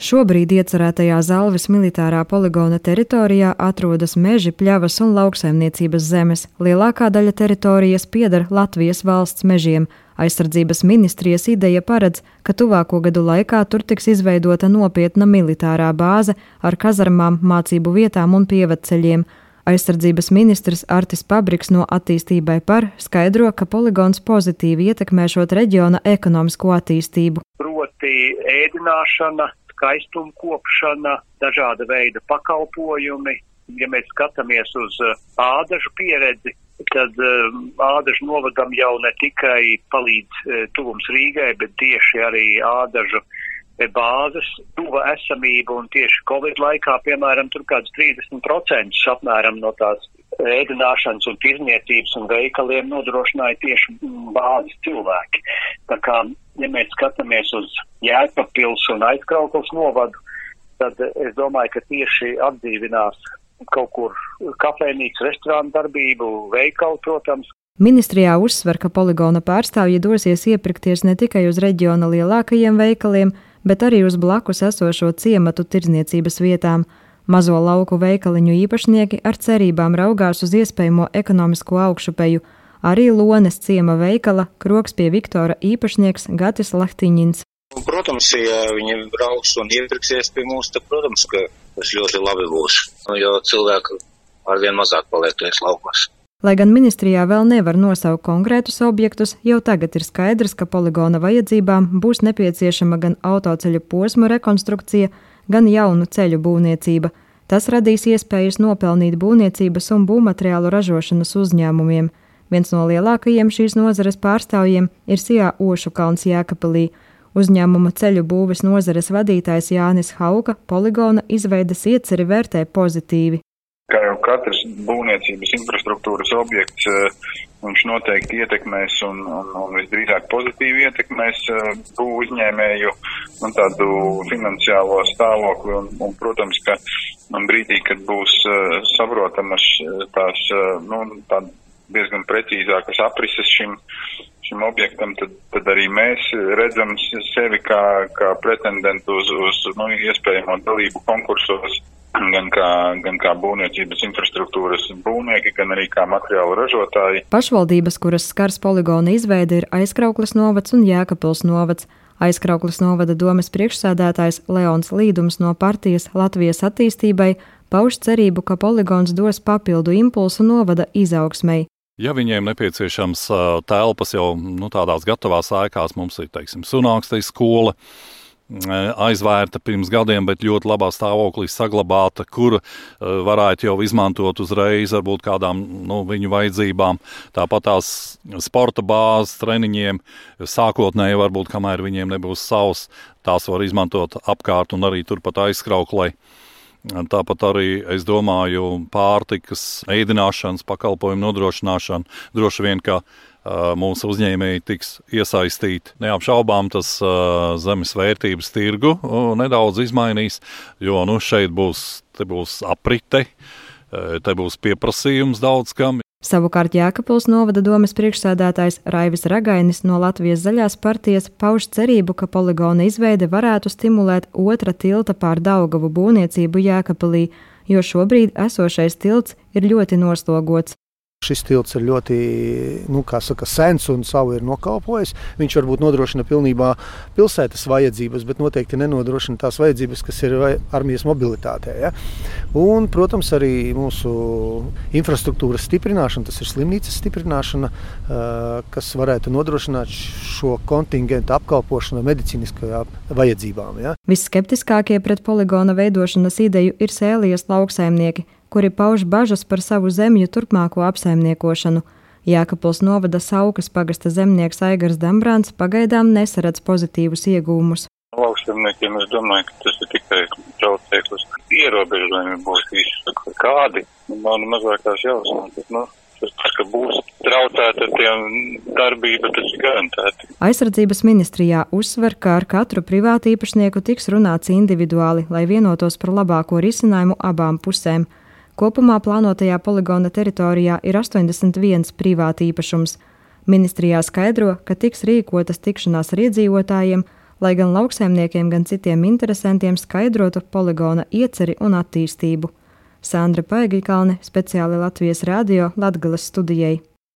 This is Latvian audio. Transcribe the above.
Šobrīd iecerētajā Zalves militārā poligona teritorijā atrodas meži, pļavas un lauksaimniecības zemes. Lielākā daļa teritorijas pieder Latvijas valsts mežiem. Aizsardzības ministrijas ideja paredz, ka tuvāko gadu laikā tur tiks izveidota nopietna militārā bāze ar kazarmām, mācību vietām un pievedceļiem. Aizsardzības ministrs Artis Pabriks no attīstībai par skaidro, ka poligons pozitīvi ietekmēšot reģiona ekonomisko attīstību. Proti ēdināšana, skaistuma kopšana, dažāda veida pakalpojumi. Ja mēs skatāmies uz uh, ādažu pieredzi, tad uh, ādažu novadam jau ne tikai palīdz uh, tuvums Rīgai, bet tieši arī ādažu bāzes tuva esamība un tieši Covid laikā, piemēram, tur kāds 30% apmēram no tās ēdināšanas un tirzniecības un veikaliem nodrošināja tieši bāzes cilvēki. Tā kā ja mēs skatāmies uz Jēkabpils un aizkrauklis novadu, tad es domāju, ka tieši atdzīvinās kaut kur kafejnīcas restorānu darbību, veikalu, protams. Ministrijā uzsver, ka poligona pārstāvji dosies iepirkties ne tikai uz reģiona lielākajiem veikaliem, bet arī uz blakus esošo ciematu tirdzniecības vietām. Mazo lauku veikaliņu īpašnieki ar cerībām raugās uz iespējamo ekonomisko augšupeju, arī Lones ciema veikala kroks pie Viktora īpašnieks Gatis Lahtiņins. Protams, ja viņi brauks un iepirksies pie mums, tad, protams, ka tas ļoti labi būs, jo cilvēku arvien mazāk paliek ties laukos. Lai gan ministrijā vēl nevar nosaukt konkrētus objektus, jau tagad ir skaidrs, ka poligona vajadzībām būs nepieciešama gan autoceļu posmu rekonstrukcija, gan jaunu ceļu būvniecība. Tas radīs iespējas nopelnīt būvniecības un būvmateriālu ražošanas uzņēmumiem. Viens no lielākajiem šīs nozares pārstāvjiem ir Sijā Ošu kalns Jēkabelī. Uzņēmuma ceļu būves nozares vadītājs Jānis Hauka poligona izveidas ieceri vērtē pozitīvi. Kā jau katrs būvniecības infrastruktūras objekts, eh, viņš noteikti ietekmēs un, un, un visdrīzāk pozitīvi ietekmēs eh, būvu uzņēmēju un tādu finansiālo stāvokli. Un, un, protams, ka brīdī, kad būs eh, saprotamas tās, nu, tāda diezgan precīzākas aprises šim, šim objektam, tad, tad arī mēs redzam sevi kā, kā pretendentu uz, uz nu, iespējamo dalību konkursos gan kā, gan kā būvniecības infrastruktūras būvnieki, gan arī kā materiālu ražotāji. Pašvaldības, kuras skars poligona izveide, ir Aizkrauklis novads un Jēkabils novads. Aizkrauklis novada domas priekšsēdētājs Leons Līdums no partijas Latvijas attīstībai pauž cerību, ka poligons dos papildu impulsu novada izaugsmai. Ja viņiem nepieciešams telpas jau nu, tādās gatavās ēkās, mums ir teiksim, sunākstais skola aizvērta pirms gadiem, bet ļoti labā stāvoklī saglabāta, kur varētu jau izmantot uzreiz varbūt kādām nu, viņu vajadzībām. Tāpat tās sporta bāzes treniņiem sākotnēji varbūt, kamēr viņiem nebūs savs, tās var izmantot apkārt un arī turpat aizkrauklē. Tāpat arī es domāju, pārtikas, ēdināšanas pakalpojumu nodrošināšana. Droši vien, ka mūsu uzņēmēji tiks iesaistīti. Neapšaubām tas zemes vērtības tirgu nedaudz izmainīs, jo nu, šeit būs, būs aprite, te būs pieprasījums daudz kam. Savukārt Jēkabils novada domas priekšsēdētājs Raivis Ragainis no Latvijas zaļās partijas pauž cerību, ka poligona izveide varētu stimulēt otra tilta pār Daugavu būvniecību Jēkabelī, jo šobrīd esošais tilts ir ļoti noslogots. Šis tilts ir ļoti nu, saka, sens un savu ir nokalpojis. Viņš varbūt nodrošina pilnībā pilsētas vajadzības, bet noteikti nenodrošina tās vajadzības, kas ir armijas mobilitātē. Ja? Un, protams, arī mūsu infrastruktūras stiprināšana, tas ir slimnīcas stiprināšana, kas varētu nodrošināt šo kontingentu apkalpošanu medicīniskajām vajadzībām. Ja? Visskeptiskākie pret poligona veidošanas ideju ir sēlijas lauksaimnieki kuri pauž bažas par savu zemju turpmāko apsaimniekošanu. Jēkabils novada Saukas pagasta zemnieks Aigars Dambrāns pagaidām nesaredz pozitīvus iegūmus. Lauksaimniekiem es domāju, ka tas ir tikai traucēklis. Ierobežojumi būs visi kādi, man mazākās jausmas. Nu, tas, ka būs traucēta tiem darbība, tas ir garantēti. Aizsardzības ministrijā uzsver, ka ar katru privātu īpašnieku tiks runāts individuāli, lai vienotos par labāko risinājumu abām pusēm. Kopumā plānotajā poligona teritorijā ir 81 privāti īpašums. Ministrijā skaidro, ka tiks rīkotas tikšanās ar iedzīvotājiem, lai gan lauksaimniekiem, gan citiem interesantiem skaidrotu poligona ieceri un attīstību. Sandra Paigļkalne speciāli Latvijas radio Latgales studijai.